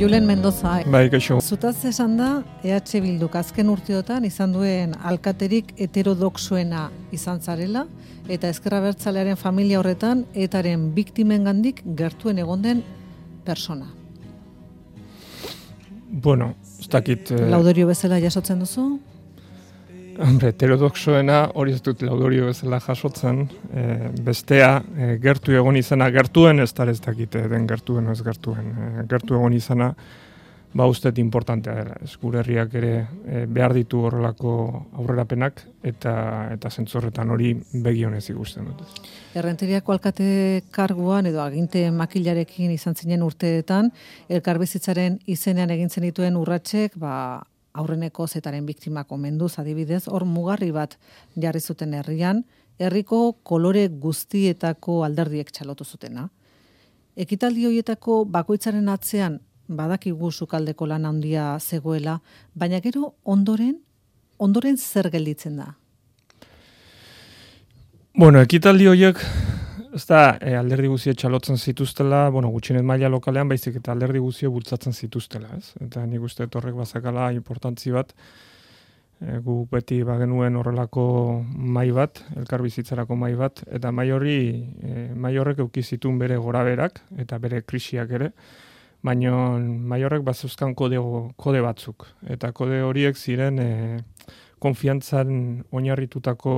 Julen Mendoza. Bai, kaixo. Zutaz esan da, EH Bilduk azken urteotan izan duen alkaterik heterodoxoena izan zarela, eta ezkerra bertzalearen familia horretan, etaren biktimen gandik gertuen egonden persona. Bueno, ez dakit... Eh... Laudorio bezala jasotzen duzu? Hombre, heterodoxoena hori ez dut laudorio bezala jasotzen, e, bestea e, gertu egon izana, gertuen ez da ez dakit den gertuen ez gertuen, e, gertu egon izana, ba ustet importantea dela, ez ere e, behar ditu horrelako aurrerapenak eta eta zentzorretan hori begionez ikusten dut. Errenteriako alkate karguan edo aginte makilarekin izan zinen urteetan, elkarbizitzaren izenean egintzen dituen urratsek, ba, aurreneko zetaren biktimako menduz adibidez, hor mugarri bat jarri zuten herrian, herriko kolore guztietako alderdiek txalotu zutena. Ekitaldi horietako bakoitzaren atzean badakigu sukaldeko lan handia zegoela, baina gero ondoren, ondoren zer gelditzen da? Bueno, ekitaldi horiek ez da, e, alderdi guzia txalotzen zituztela, bueno, gutxinet maila lokalean, baizik eta alderdi guzia bultzatzen zituztela, ez? Eta nik uste horrek bazakala importantzi bat, e, gu beti bagenuen horrelako mai bat, elkar bizitzarako mai bat, eta mai horri, e, mai horrek eukizitun bere gora berak, eta bere krisiak ere, baina mai horrek bazuzkan kode, kode batzuk, eta kode horiek ziren, e, konfiantzan oinarritutako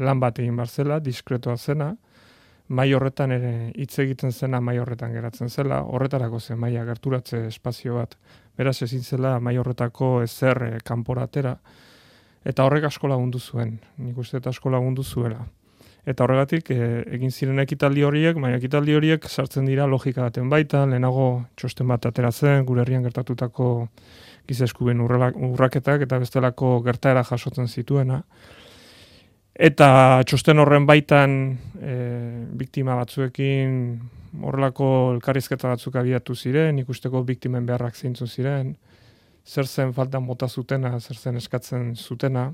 lan bat egin barzela, diskretoa zena, mai horretan ere hitz egiten zena mai horretan geratzen zela, horretarako zen maia gerturatze espazio bat. Beraz ezin zela mai horretako ezer e, kanporatera eta horrek asko lagundu zuen. Nik uste eta asko lagundu zuela. Eta horregatik e, egin ziren ekitaldi horiek, mai ekitaldi horiek sartzen dira logika baten baita, lehenago txosten bat ateratzen, gure herrian gertatutako gizeskuben urraketak eta bestelako gertaera jasotzen zituena. Eta txosten horren baitan e, biktima batzuekin horrelako elkarrizketa batzuk abiatu ziren, ikusteko biktimen beharrak zeintzu ziren, zer zen falta mota zutena, zer zen eskatzen zutena,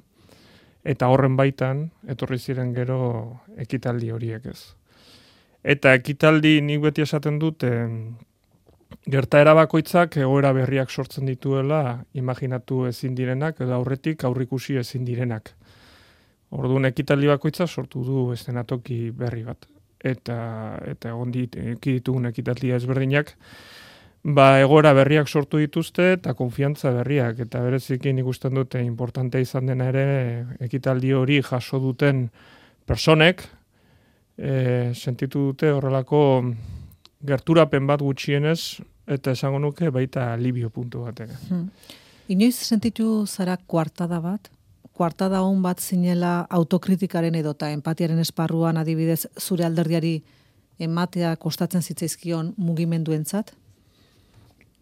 eta horren baitan etorri ziren gero ekitaldi horiek ez. Eta ekitaldi nik beti esaten dut, e, gerta erabakoitzak egoera berriak sortzen dituela, imaginatu ezin direnak, edo aurretik aurrikusi ezin direnak. Orduan ekitaldi bakoitza sortu du estenatoki berri bat. Eta eta egon dit ditugun ekitaldia ezberdinak ba egora berriak sortu dituzte eta konfiantza berriak eta berezikin ikusten dute importante izan dena ere ekitaldi hori jaso duten personek e, sentitu dute horrelako gerturapen bat gutxienez eta esango nuke baita alibio puntu bat ere. Hmm. Inoiz sentitu zara kuartada bat? Kuartada hon bat zinela autokritikaren edota empatiaren esparruan adibidez zure alderdiari ematea kostatzen zitzaizkion mugimenduentzat?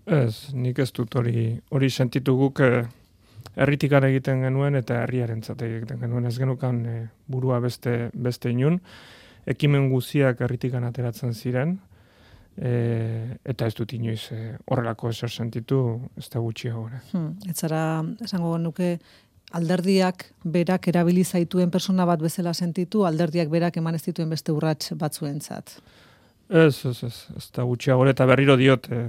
Ez, nik ez dut hori, hori sentitu guk eh, erritikan egiten genuen eta herriaren egiten genuen. Ez genukan eh, burua beste, beste inun. Ekimen guziak erritikan ateratzen ziren. E, eta ez dut inoiz horrelako eser sentitu, ez da gutxi gore. Hmm, ez zara, esango nuke, alderdiak berak erabili zaituen persona bat bezala sentitu, alderdiak berak eman ez dituen beste urrats batzuentzat. Ez, ez, ez, ez da gutxiago eta berriro diot, eh,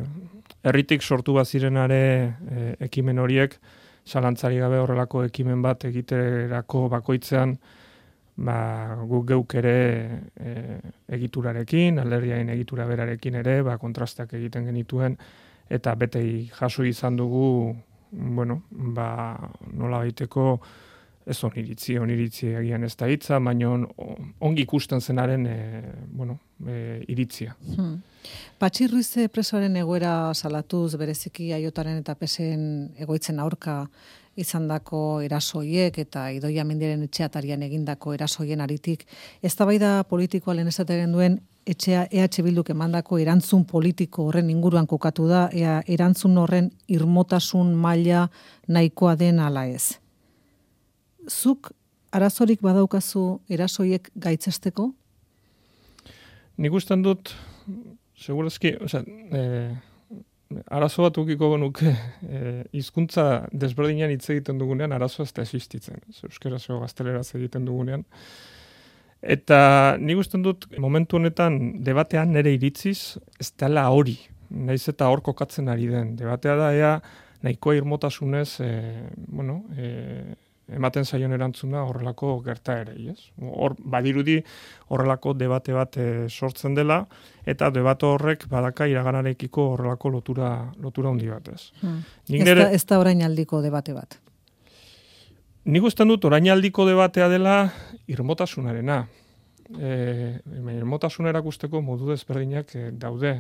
erritik sortu bazirenare eh, ekimen horiek, salantzari gabe horrelako ekimen bat egiterako bakoitzean, ba, guk geuk ere eh, egiturarekin, alderdiain egitura berarekin ere, ba, kontrastak egiten genituen, eta betei jaso izan dugu bueno, ba, nola baiteko ez oniritzi, oniritzi egian ez da hitza, baina ongi ikusten zenaren e, bueno, e, iritzia. Hmm. Patxi Ruize presoaren egoera salatuz bereziki aiotaren eta pesen egoitzen aurka izandako erasoiek eta idoia mendiren etxeatarian egindako erasoien aritik, ez da politikoa lehen esateren duen etxea EH Bilduk emandako erantzun politiko horren inguruan kokatu da, ea erantzun horren irmotasun maila nahikoa den ala ez. Zuk arazorik badaukazu erasoiek gaitzesteko? Nik usten dut, segurazki, oza, e, arazo bat ukiko genuke, e, izkuntza desberdinean hitz egiten dugunean, arazo ez da existitzen. Euskera zego gazteleraz egiten dugunean. Eta nik usten dut momentu honetan debatean nere iritziz ez dela hori naiz eta hor kokatzen ari den. Debatea da, ea, nahikoa irmotasunez, e, bueno, e, ematen zaion erantzuna horrelako gerta ere, ez? Hor, badirudi horrelako debate bat e, sortzen dela, eta debate horrek badaka iraganarekiko horrelako lotura, lotura handi bat, ez? Hmm. Ez, da, ez da orain aldiko debate bat. Nik usten dut, orain aldiko debatea dela irmotasunarena. E, irmotasun erakusteko modu desberdinak e, daude.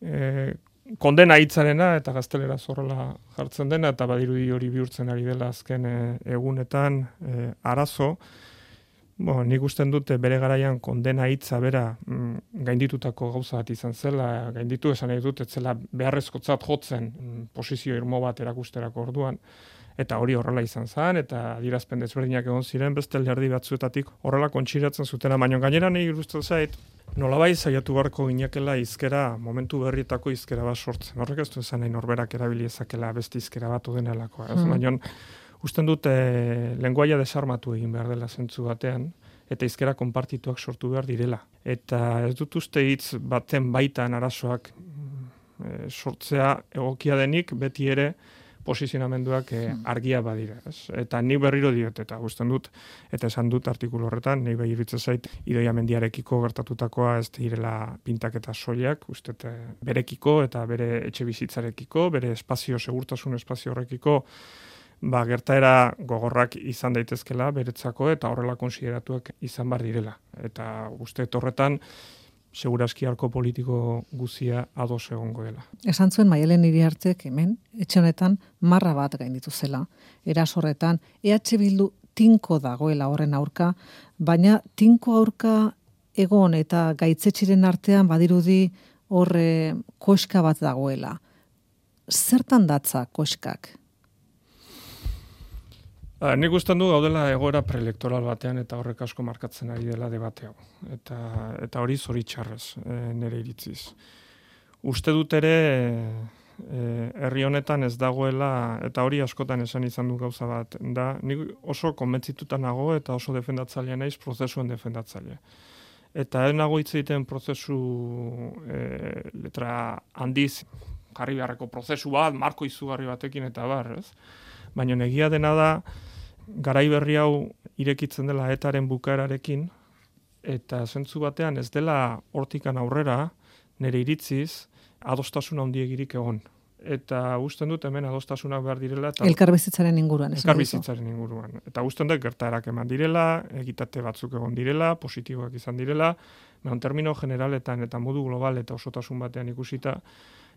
E, kondena hitzarena eta gaztelera zorrela jartzen dena eta badirudi hori bihurtzen ari dela azken e, egunetan e, arazo. Bo, nik usten dute bere garaian kondena hitza bera mm, gainditutako gauza bat izan zela, gainditu esan nahi dut, etzela beharrezkotzat jotzen mm, posizio irmo bat erakusterako orduan eta hori horrela izan zen, eta dirazpen desberdinak egon ziren, beste alderdi batzuetatik horrela kontxiratzen zutena, baina gainera nahi iruztu zait, nolabai zaiatu barko ginekela izkera, momentu berrietako izkera bat sortzen. Horrek ez du esan nahi norberak erabili ezakela beste izkera bat udenelako. Ez? Mm. Baina, usten dute lenguaia desarmatu egin behar dela zentzu batean, eta izkera konpartituak sortu behar direla. Eta ez dut uste hitz baten baitan arazoak e, sortzea egokia denik, beti ere, posizionamenduak eh, hmm. argia badira. Ez? Eta ni berriro diot, eta guztan dut, eta esan dut artikulu horretan, nahi bai iritza zait, idoia mendiarekiko gertatutakoa ez direla pintak eta soiak, uste berekiko eta bere etxe bizitzarekiko, bere espazio, segurtasun espazio horrekiko, ba, gertaera gogorrak izan daitezkela beretzako eta horrela konsideratuak izan bar direla. Eta uste horretan, segurazki arko politiko guzia ados egongo dela. Esan zuen Maialen Iriartek hemen etxe honetan marra bat gainditu zela. Erasorretan EH Bildu tinko dagoela horren aurka, baina tinko aurka egon eta gaitzetxiren artean badirudi horre koska bat dagoela. Zertan datza koskak? Ba, nik ustean du gaudela egoera preelektoral batean eta horrek asko markatzen ari dela debate hau. Eta, eta hori zoritxarrez e, nire iritziz. Uste dut ere e, herri honetan ez dagoela, eta hori askotan esan izan du gauza bat, da nik oso konbentzituta nago eta oso defendatzailea naiz prozesuen defendatzaile. Eta ez nago hitz egiten prozesu e, letra handiz, jarri beharreko prozesu bat, marko izugarri batekin eta bar, ez? Baina negia dena da, garai berri hau irekitzen dela etaren bukaerarekin, eta zentzu batean ez dela hortikan aurrera, nire iritziz, adostasun handiegirik egon. Eta usten dut hemen adostasunak behar direla. Eta elkarbizitzaren inguruan. Elkarbizitzaren inguruan. Eta usten dut gertarak eman direla, egitate batzuk egon direla, positiboak izan direla, mehan termino generaletan eta modu global eta osotasun batean ikusita,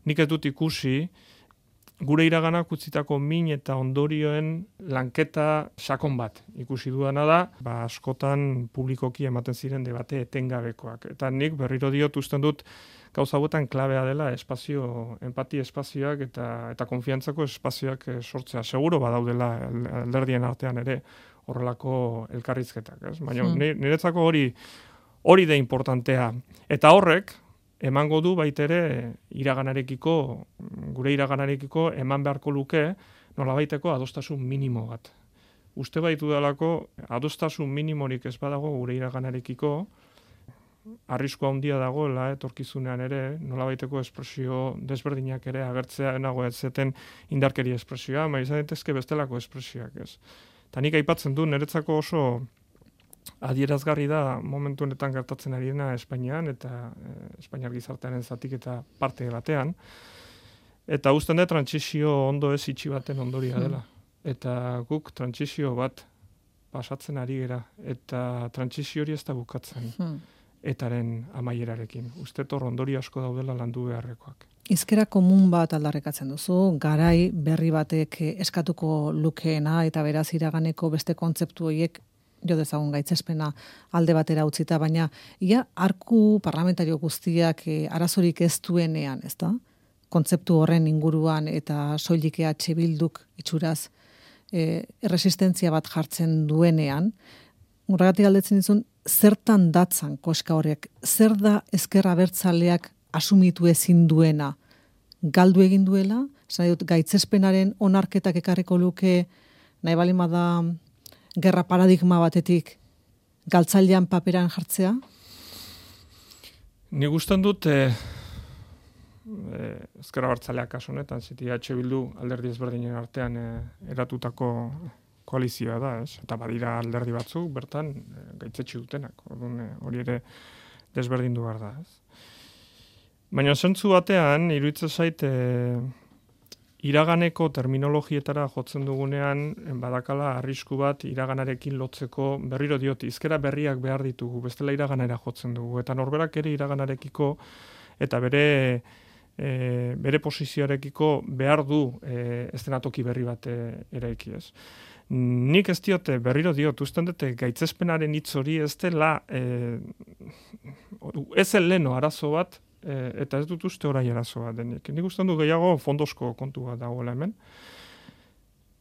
nik ez dut ikusi, gure iraganak utzitako min eta ondorioen lanketa sakon bat ikusi dudana da, ba askotan publikoki ematen ziren debate etengabekoak. Eta nik berriro diot usten dut gauza hauetan klabea dela espazio, empati espazioak eta eta konfiantzako espazioak eh, sortzea. Seguro badaudela alderdien artean ere horrelako elkarrizketak, ez? Baina hmm. niretzako hori hori da importantea. Eta horrek, emango du baitere iraganarekiko, gure iraganarekiko eman beharko luke nola baiteko adostasun minimo bat. Uste baitu dalako adostasun minimorik ez badago gure iraganarekiko, arriskoa handia dagoela etorkizunean ere, nola baiteko espresio desberdinak ere agertzea nago ez zeten indarkeri espresioa, ma izan bestelako espresioak ez. Ta nik aipatzen du, niretzako oso adierazgarri da momentu honetan gertatzen ari dena Espainian eta e, Espainiar gizartearen zatik eta parte batean. Eta usten da trantsizio ondo ez itxi baten ondoria dela. Hmm. Eta guk trantsizio bat pasatzen ari gera eta trantsizio hori ez da bukatzen. Hmm. Etaren amaierarekin. Uste tor ondori asko daudela landu beharrekoak. Izkera komun bat aldarrekatzen duzu, garai berri batek eskatuko lukeena eta beraz iraganeko beste kontzeptu horiek jo dezagun gaitzespena alde batera utzita, baina ia arku parlamentario guztiak e, arazorik ez duenean, ez da? Kontzeptu horren inguruan eta soilik EH Bilduk itxuraz e, erresistentzia bat jartzen duenean, Horregatik aldetzen dizun, zertan datzan koska horrek, zer da ezkerra bertzaleak asumitu ezin duena, galdu egin duela, zan dut, gaitzespenaren onarketak ekarriko luke, nahi bali da gerra paradigma batetik galtzailean paperan jartzea? Ni gustan dut eh, e, ezkera bartzaleak kaso honetan, ziti H bildu alderdi ezberdinen artean e, eratutako koalizioa da, ez? Eta badira alderdi batzuk, bertan, e, gaitzetsi dutenak, orduan e, hori ere desberdindu behar da, ez? Baina zentzu batean, iruditzen zait, e, iraganeko terminologietara jotzen dugunean, badakala arrisku bat iraganarekin lotzeko berriro diot, izkera berriak behar ditugu, bestela iraganera jotzen dugu, eta norberak ere iraganarekiko, eta bere e, bere posizioarekiko behar du e, estenatoki berri bat e, eraiki ez. Nik ez diote, berriro diot, usten dute gaitzespenaren hitz hori ez dela e, ez leno arazo bat e, eta ez dut uste orai arazoa denik. Nik uste du gehiago fondosko kontua dagoela hemen.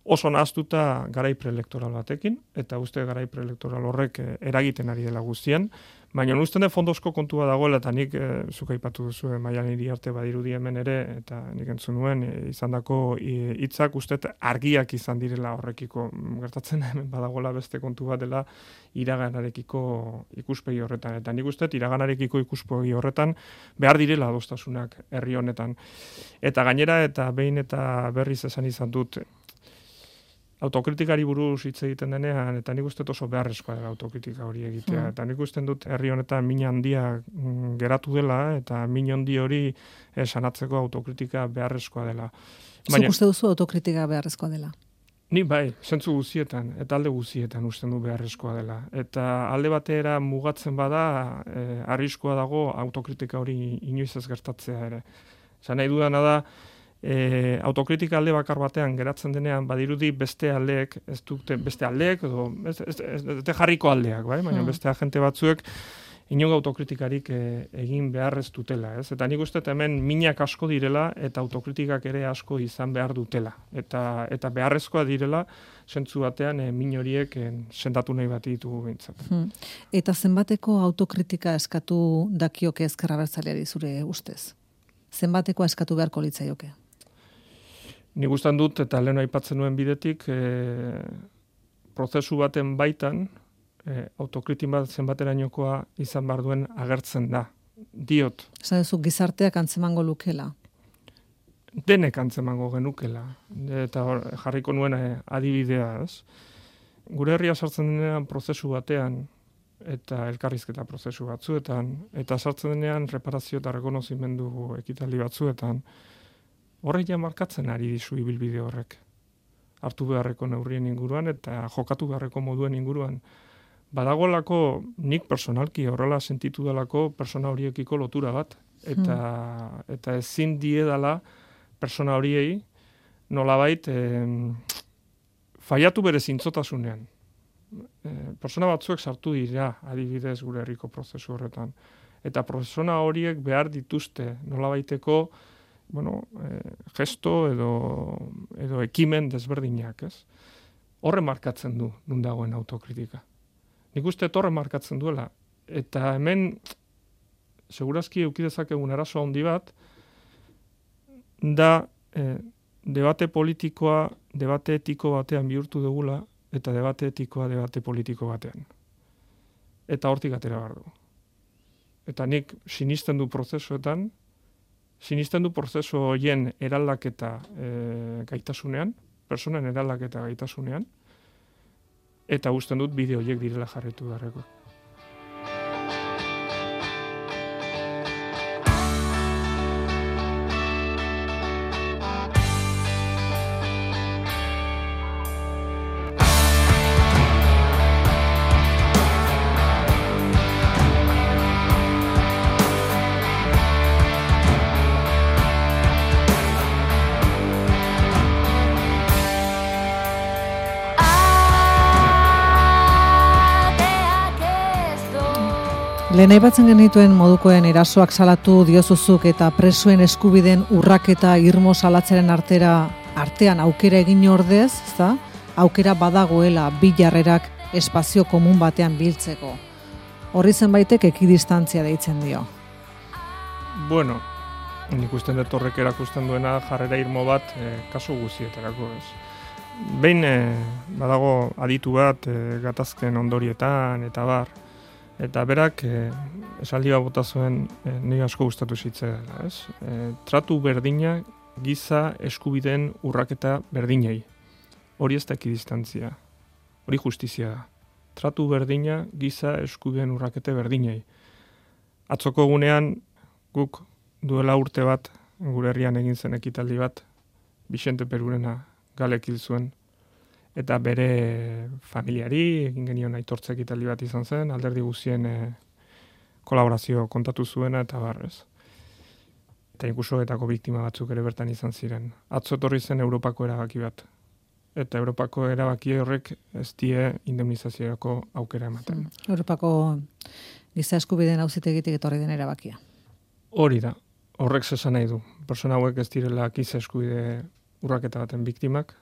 Oso naztuta garai preelektoral batekin, eta uste garai preelektoral horrek eragiten ari dela guztien, Baina usten da fondosko kontua dagoela eta nik e, zuk aipatu duzu e, mailan hiri arte badirudi hemen ere eta nik entzun nuen e, izandako hitzak ustet argiak izan direla horrekiko. Gertatzen hemen badagoela beste kontu bat dela iraganarekiko ikuspegi horretan. Eta nik ustet iraganarekiko ikuspegi horretan behar direla adostasunak herri honetan. Eta gainera eta behin eta berriz esan izan dut autokritikari buruz hitz egiten denean, eta nik uste oso beharrezkoa dela autokritika hori egitea. Hmm. Eta nik uste dut herri honetan min handia mm, geratu dela, eta min handi hori esanatzeko autokritika beharrezkoa dela. Baina, Zuk uste duzu autokritika beharrezkoa dela? Ni bai, zentzu guzietan, eta alde guzietan uste du beharrezkoa dela. Eta alde batera mugatzen bada, eh, arriskoa dago autokritika hori inoiz ez gertatzea ere. Zan nahi dudana da, e, autokritika alde bakar batean geratzen denean badirudi beste aldeek ez dute beste aldeek edo ez, ez, ez, ez jarriko aldeak bai baina hmm. beste agente batzuek inongo autokritikarik e, egin beharrez dutela, ez? Eta nik uste hemen minak asko direla eta autokritikak ere asko izan behar dutela. Eta, eta beharrezkoa direla, sentzu batean, e, min horiek e, sendatu nahi bat ditugu bintzat. Hmm. Eta zenbateko autokritika eskatu dakioke ezkerra bertzaleari zure ustez? Zenbateko eskatu beharko litzaioke? Ni gustan dut eta lehen aipatzen nuen bidetik e, prozesu baten baitan e, autokritin bat zenbaterainokoa izan bar duen agertzen da. Diot. Esan duzu gizarteak antzemango lukela. Denek antzemango genukela. Eta jarriko nuen eh, adibidea, ez? Gure herria sartzen denean prozesu batean eta elkarrizketa prozesu batzuetan eta sartzen denean reparazio eta rekonozimendu ekitaldi batzuetan horrek ja markatzen ari dizu ibilbide horrek. Hartu beharreko neurrien inguruan eta jokatu beharreko moduen inguruan. Badagolako nik personalki horrela sentitu dalako persona horiekiko lotura bat. Eta, hmm. eta ezin diedala persona horiei nolabait eh, faiatu bere zintzotasunean. Eh, persona batzuek sartu dira adibidez gure herriko prozesu horretan. Eta persona horiek behar dituzte nolabaiteko bueno, e, gesto edo, edo ekimen desberdinak, ez? Horre markatzen du, nun dagoen autokritika. Nik uste torre markatzen duela. Eta hemen, segurazki eukidezak egun arazo handi bat, da e, debate politikoa, debate etiko batean bihurtu dugula, eta debate etikoa debate politiko batean. Eta hortik atera behar du. Eta nik sinisten du prozesuetan, sinisten du prozesu hoien eraldaketa e, gaitasunean, personen eraldaketa gaitasunean, eta usten dut bideo horiek direla jarretu darreko. Lehen aipatzen genituen modukoen erasoak salatu diozuzuk eta presuen eskubiden urraketa irmo salatzeren artera artean aukera egin ordez, za? aukera badagoela bi jarrerak espazio komun batean biltzeko. Horri zenbaitek ekidistantzia deitzen dio. Bueno, nik usten dut horrek erakusten duena jarrera irmo bat e, kasu guzietarako ez. Behin e, badago aditu bat e, gatazken ondorietan eta bar, Eta berak, e, esaldi bat bota zuen, e, ni asko gustatu zitzen, ez? E, tratu berdina giza eskubideen urraketa berdinei. Hori ez da ekidistantzia. Hori justizia da. Tratu berdina giza eskubideen urrakete berdinei. Atzoko egunean guk duela urte bat, gure herrian egin zen ekitaldi bat, Vicente Perurena galek zuen, eta bere familiari, egin genion aitortzek italdi bat izan zen, alderdi guzien e, kolaborazio kontatu zuena eta barrez. Eta inkusoetako biktima batzuk ere bertan izan ziren. Atzo etorri zen Europako erabaki bat. Eta Europako erabaki horrek ez die indemnizaziorako aukera ematen. Hmm. Europako giza eskubideen auzitegitik etorri den erabakia. Hori da. Horrek zesan nahi du. Persona hauek ez direla giza eskubide urraketa baten biktimak,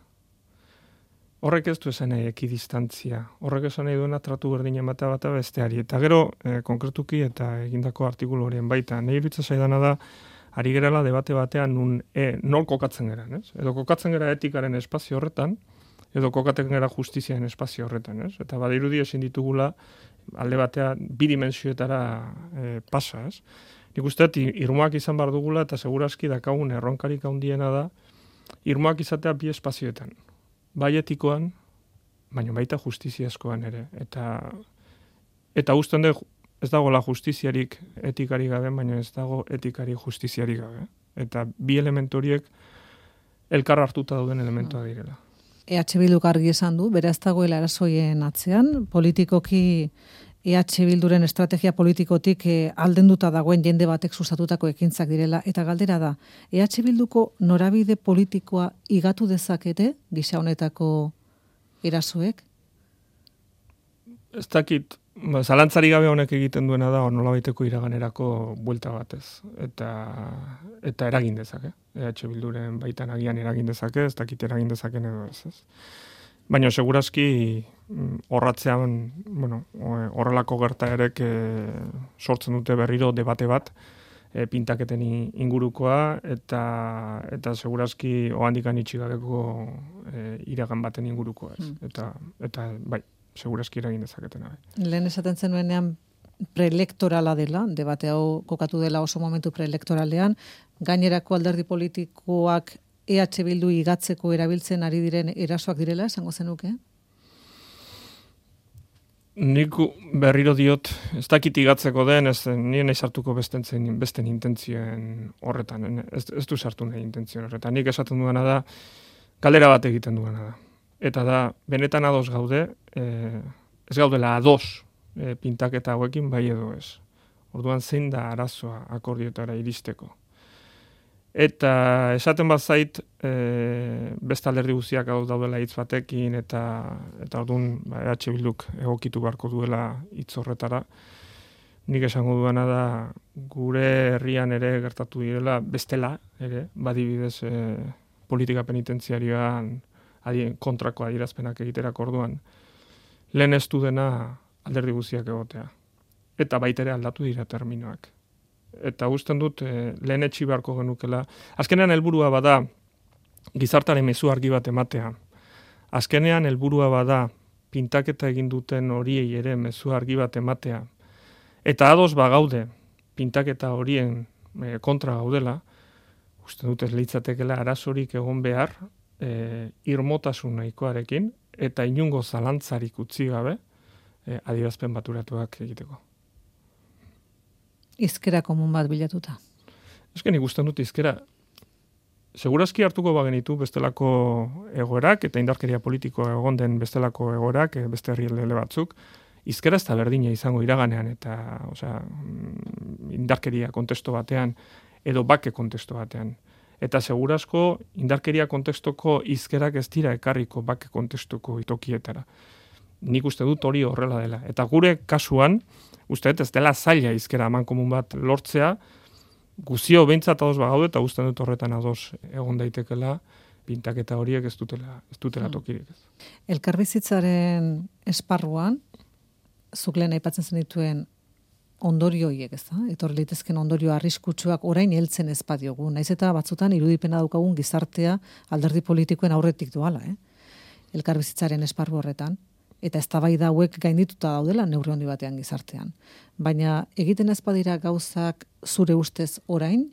Horrek ez du esan nahi ekidistantzia. Horrek esan nahi duena tratu berdin ematea bat besteari. Eta gero, e, konkretuki eta egindako artikulu horien baita, nahi iritza zaidana da, ari gerala debate batean nun, e, nol kokatzen gara, ez? Edo kokatzen gara etikaren espazio horretan, edo kokatzen gara justiziaren espazio horretan, ez? Eta badirudi ezin ditugula alde batean bi dimensioetara e, pasa, ez? Nik uste, irmoak izan bar dugula eta segurazki dakagun erronkarik handiena da, irmoak izatea bi espazioetan bai etikoan, baina baita justiziazkoan ere. Eta, eta usten dut, ez dago la justiziarik etikari gabe, baina ez dago etikari justiziari gabe. Eta bi elementoriek elkar hartuta dauden elementoa direla. EH Bilduk argi esan du, bere ez dagoela erasoien atzean, politikoki EH Bilduren estrategia politikotik eh, aldenduta dagoen jende batek sustatutako ekintzak direla, eta galdera da, EH Bilduko norabide politikoa igatu dezakete gisa honetako erasoek? Ez dakit, ba, zalantzari gabe honek egiten duena da, nola baiteko iraganerako buelta batez, eta, eta eragin dezake. EH Bilduren baitan agian eragin dezake, ez dakit eragin dezaken edo ez. ez. Baina segurazki mm, horratzean, bueno, horrelako gerta ere sortzen dute berriro debate bat e, pintaketen ingurukoa eta eta segurazki ohandikan itxi gabeko e, iragan baten ingurukoa, ez. Hmm. Eta eta bai, segurazki eragin dezaketena bai. Lehen esaten zenuenean preelektorala dela, debate hau kokatu dela oso momentu preelektoralean, gainerako alderdi politikoak EH Bildu igatzeko erabiltzen ari diren erasoak direla, esango zenuke? Nik berriro diot, ez dakit igatzeko den, ez nien nahi sartuko bestentzen, besten intentzioen horretan, ez, ez du sartu nahi intentzioen horretan. Nik esaten duena da, kaldera bat egiten duena da. Eta da, benetan ados gaude, e, ez gaudela ados e, pintaketa hauekin, bai edo ez. Orduan zein da arazoa akordiotara iristeko. Eta esaten bat zait, e, beste alderdi guztiak hau daudela hitz batekin, eta eta orduan ba, EH Bilduk egokitu beharko duela hitz horretara. Nik esango duena da, gure herrian ere gertatu direla, bestela, ere, badibidez e, politika penitenziarioan adien, kontrako adierazpenak egiterak orduan, lehen ez dena alderdi guztiak egotea. Eta baitere aldatu dira terminoak eta gusten dut e, lehen etxi beharko genukela. Azkenean helburua bada gizartaren mezu argi bat ematea. Azkenean helburua bada pintaketa egin duten horiei ere mezu argi bat ematea. Eta ados ba gaude pintaketa horien e, kontra gaudela, uste dut ez litzatekela arazorik egon behar e, irmotasun nahikoarekin eta inungo zalantzarik utzi gabe e, adierazpen baturatuak egiteko izkera komun bat bilatuta. Ezken ikusten dut izkera. Segurazki hartuko bagenitu bestelako egoerak eta indarkeria politiko egon den bestelako egoerak, eh, beste herri batzuk, izkera ez da berdina izango iraganean eta osea, mm, indarkeria kontesto batean edo bake kontesto batean. Eta segurazko indarkeria kontestoko izkerak ez dira ekarriko bake kontestuko itokietara. Nik uste dut hori horrela dela. Eta gure kasuan, uste ez dela zaila izkera eman komun bat lortzea, guzio behintzat ados bagaude eta uste dut horretan ados egon daitekela, pintaketa horiek ez dutela, ez dutela hmm. tokirik. Ez. Elkarbizitzaren esparruan, zuk lehen aipatzen zen dituen ondorioiek, ez da? Etorri litezken ondorio arriskutsuak orain heltzen ez badiogu. Naiz eta batzutan irudipena daukagun gizartea alderdi politikoen aurretik doala, eh? Elkarbizitzaren esparru horretan. Eta eztabaida hauek gaindituta daudela neurri handi batean gizartean. Baina egiten ez badira gauzak zure ustez orain,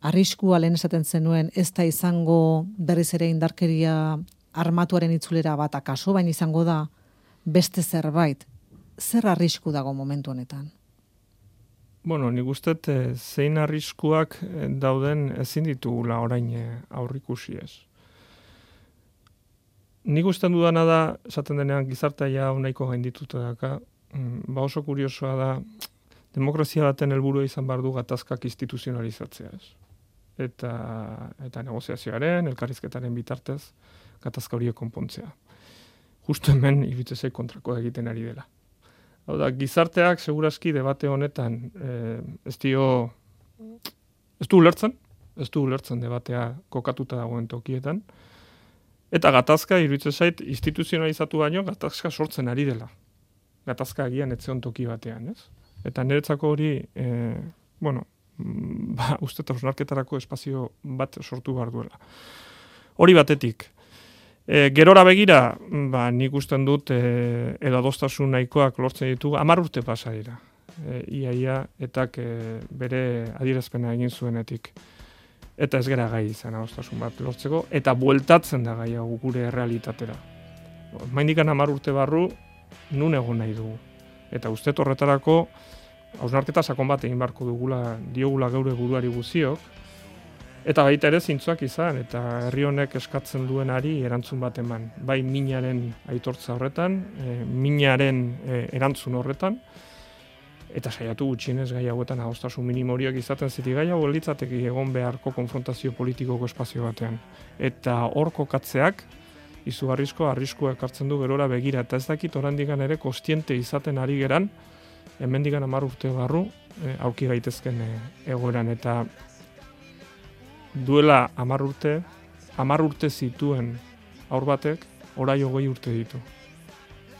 arriskua lehen esaten zenuen ez da izango berriz ere indarkeria armatuaren itzulera bat akaso, baina izango da beste zerbait. Zer arrisku dago momentu honetan? Bueno, nik uste eh, zein arriskuak eh, dauden ezin ditugula orain eh, aurrikusi ez. Nik uste dudana da, esaten denean gizartaia nahiko gaindituta daka, mm, ba oso kuriosoa da, demokrazia baten helburu izan behar du gatazkak instituzionalizatzea ez. Eta, eta negoziazioaren, elkarrizketaren bitartez, gatazka horiek konpontzea. Justo hemen, ibitzezei kontrako egiten ari dela. Hau da, gizarteak segurazki debate honetan eh, ez dio ez du ulertzen, ez du ulertzen debatea kokatuta dagoen tokietan. Eta gatazka iruditzen zait instituzionalizatu baino gatazka sortzen ari dela. Gatazka agian etzeon toki batean, ez? Eta niretzako hori, e, bueno, mm, ba, uste eta espazio bat sortu behar duela. Hori batetik, E, gerora begira, ba, nik usten dut e, edo adostasun nahikoak lortzen ditugu, amar urte pasa dira. E, ia, ia, eta e, bere adierazpena egin zuenetik. Eta ez gara gai izan adostasun bat lortzeko, eta bueltatzen da gai hau gure realitatera. Maindikan amar urte barru, nun egon nahi dugu. Eta uste horretarako, hausnarketa sakon bat egin barko dugula, diogula geure buruari guziok, Eta baita ere zintzuak izan, eta herri honek eskatzen duenari erantzun bat eman. Bai minaren aitortza horretan, e, minaren e, erantzun horretan, eta saiatu gutxienez gai hauetan agostasun minimoriak izaten ziti gai hau litzateki egon beharko konfrontazio politikoko espazio batean. Eta hor kokatzeak, izugarrizko arriskoa ekartzen du gerora begira, eta ez dakit orandikan ere kostiente izaten ari geran, hemendikan amar urte barru, e, auki gaitezken e, egoeran, eta duela amar urte, amar urte zituen aur batek, orai hogei urte ditu.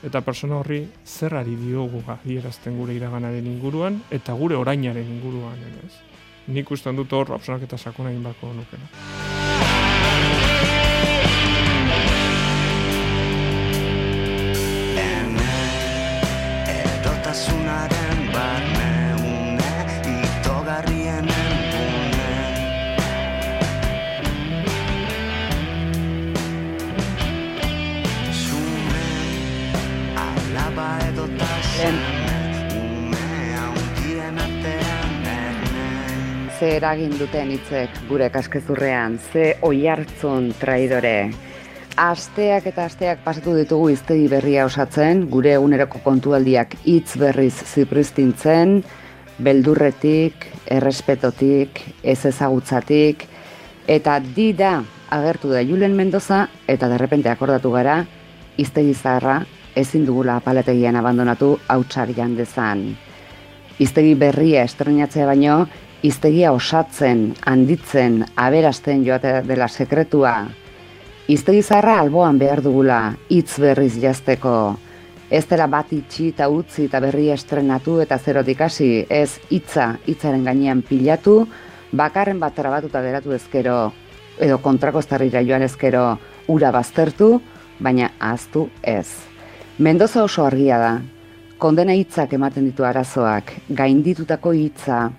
Eta persona horri zerrari diogu adierazten gure iraganaren inguruan, eta gure orainaren inguruan. Ez? Nik ustean dut hor, apsonak eta sakona egin bako nukena. Ze eragin duten hitzek gure kaskezurrean, ze oihartzun traidore. Asteak eta asteak pasatu ditugu iztegi berria osatzen, gure eguneroko kontualdiak hitz berriz zipristintzen, beldurretik, errespetotik, ez ezagutzatik, eta di da agertu da Julen Mendoza, eta derrepente akordatu gara, iztegi zaharra ezin dugula apaletegian abandonatu hautsar jandezan. Iztegi berria estrenatzea baino, iztegia osatzen, handitzen, aberasten joate dela sekretua. Iztegi zarra alboan behar dugula, hitz berriz jazteko. Ez dela bat itxi eta utzi eta berri estrenatu eta zerotik hasi, ez hitza hitzaren gainean pilatu, bakarren bat trabatuta geratu ezkero, edo kontrako joan ezkero, ura baztertu, baina aztu ez. Mendoza oso argia da, kondena hitzak ematen ditu arazoak, gainditutako hitza,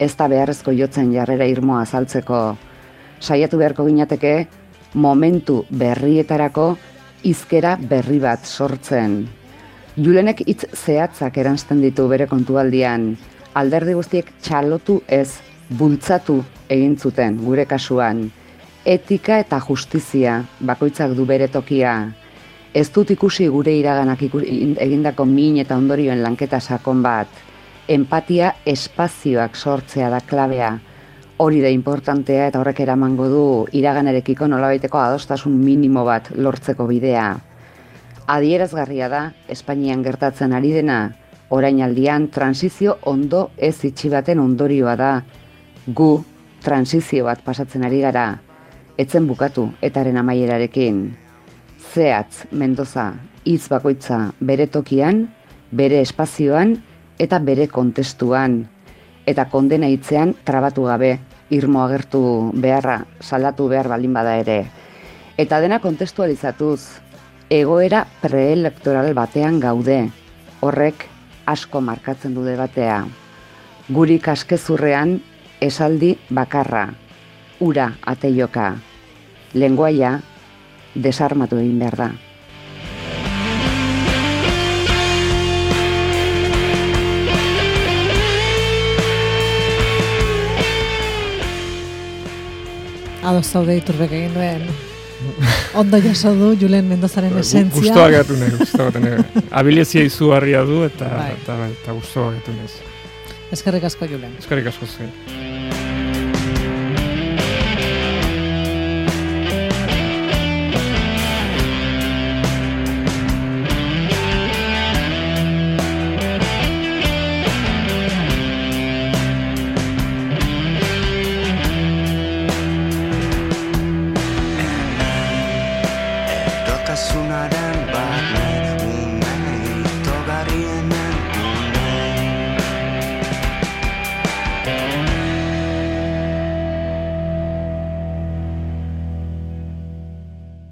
ez da beharrezko jotzen jarrera irmoa azaltzeko, saiatu beharko ginateke momentu berrietarako izkera berri bat sortzen. Julenek hitz zehatzak eransten ditu bere kontualdian, alderdi guztiek txalotu ez, bultzatu egin zuten gure kasuan. Etika eta justizia bakoitzak du bere tokia. Ez dut ikusi gure iraganak egindako min eta ondorioen lanketa sakon bat empatia espazioak sortzea da klabea. Hori da importantea eta horrek eramango du iraganerekiko nolabaiteko adostasun minimo bat lortzeko bidea. Adierazgarria da Espainian gertatzen ari dena, orain aldian transizio ondo ez itxi baten ondorioa da. Gu transizio bat pasatzen ari gara, etzen bukatu etaren amaierarekin. Zehatz, Mendoza, hitz bakoitza bere tokian, bere espazioan, eta bere kontestuan eta kondena hitzean trabatu gabe irmo agertu beharra salatu behar balin bada ere eta dena kontestualizatuz egoera preelektoral batean gaude. Horrek asko markatzen du debatea. Guri kaskezurrean esaldi bakarra, ura ateioka. Lenguaia desarmatu egin behar da. Ados zaude iturbek egin duen. Ondo jaso du Julen Mendozaren esentzia. Gustoa gatu nahi, gustoa gatu nahi. Abilizia izugarria du eta, Bai. eta, eta, eta gustoa gatu nahi. Eskerrik asko Julen. Eskerrik asko zen.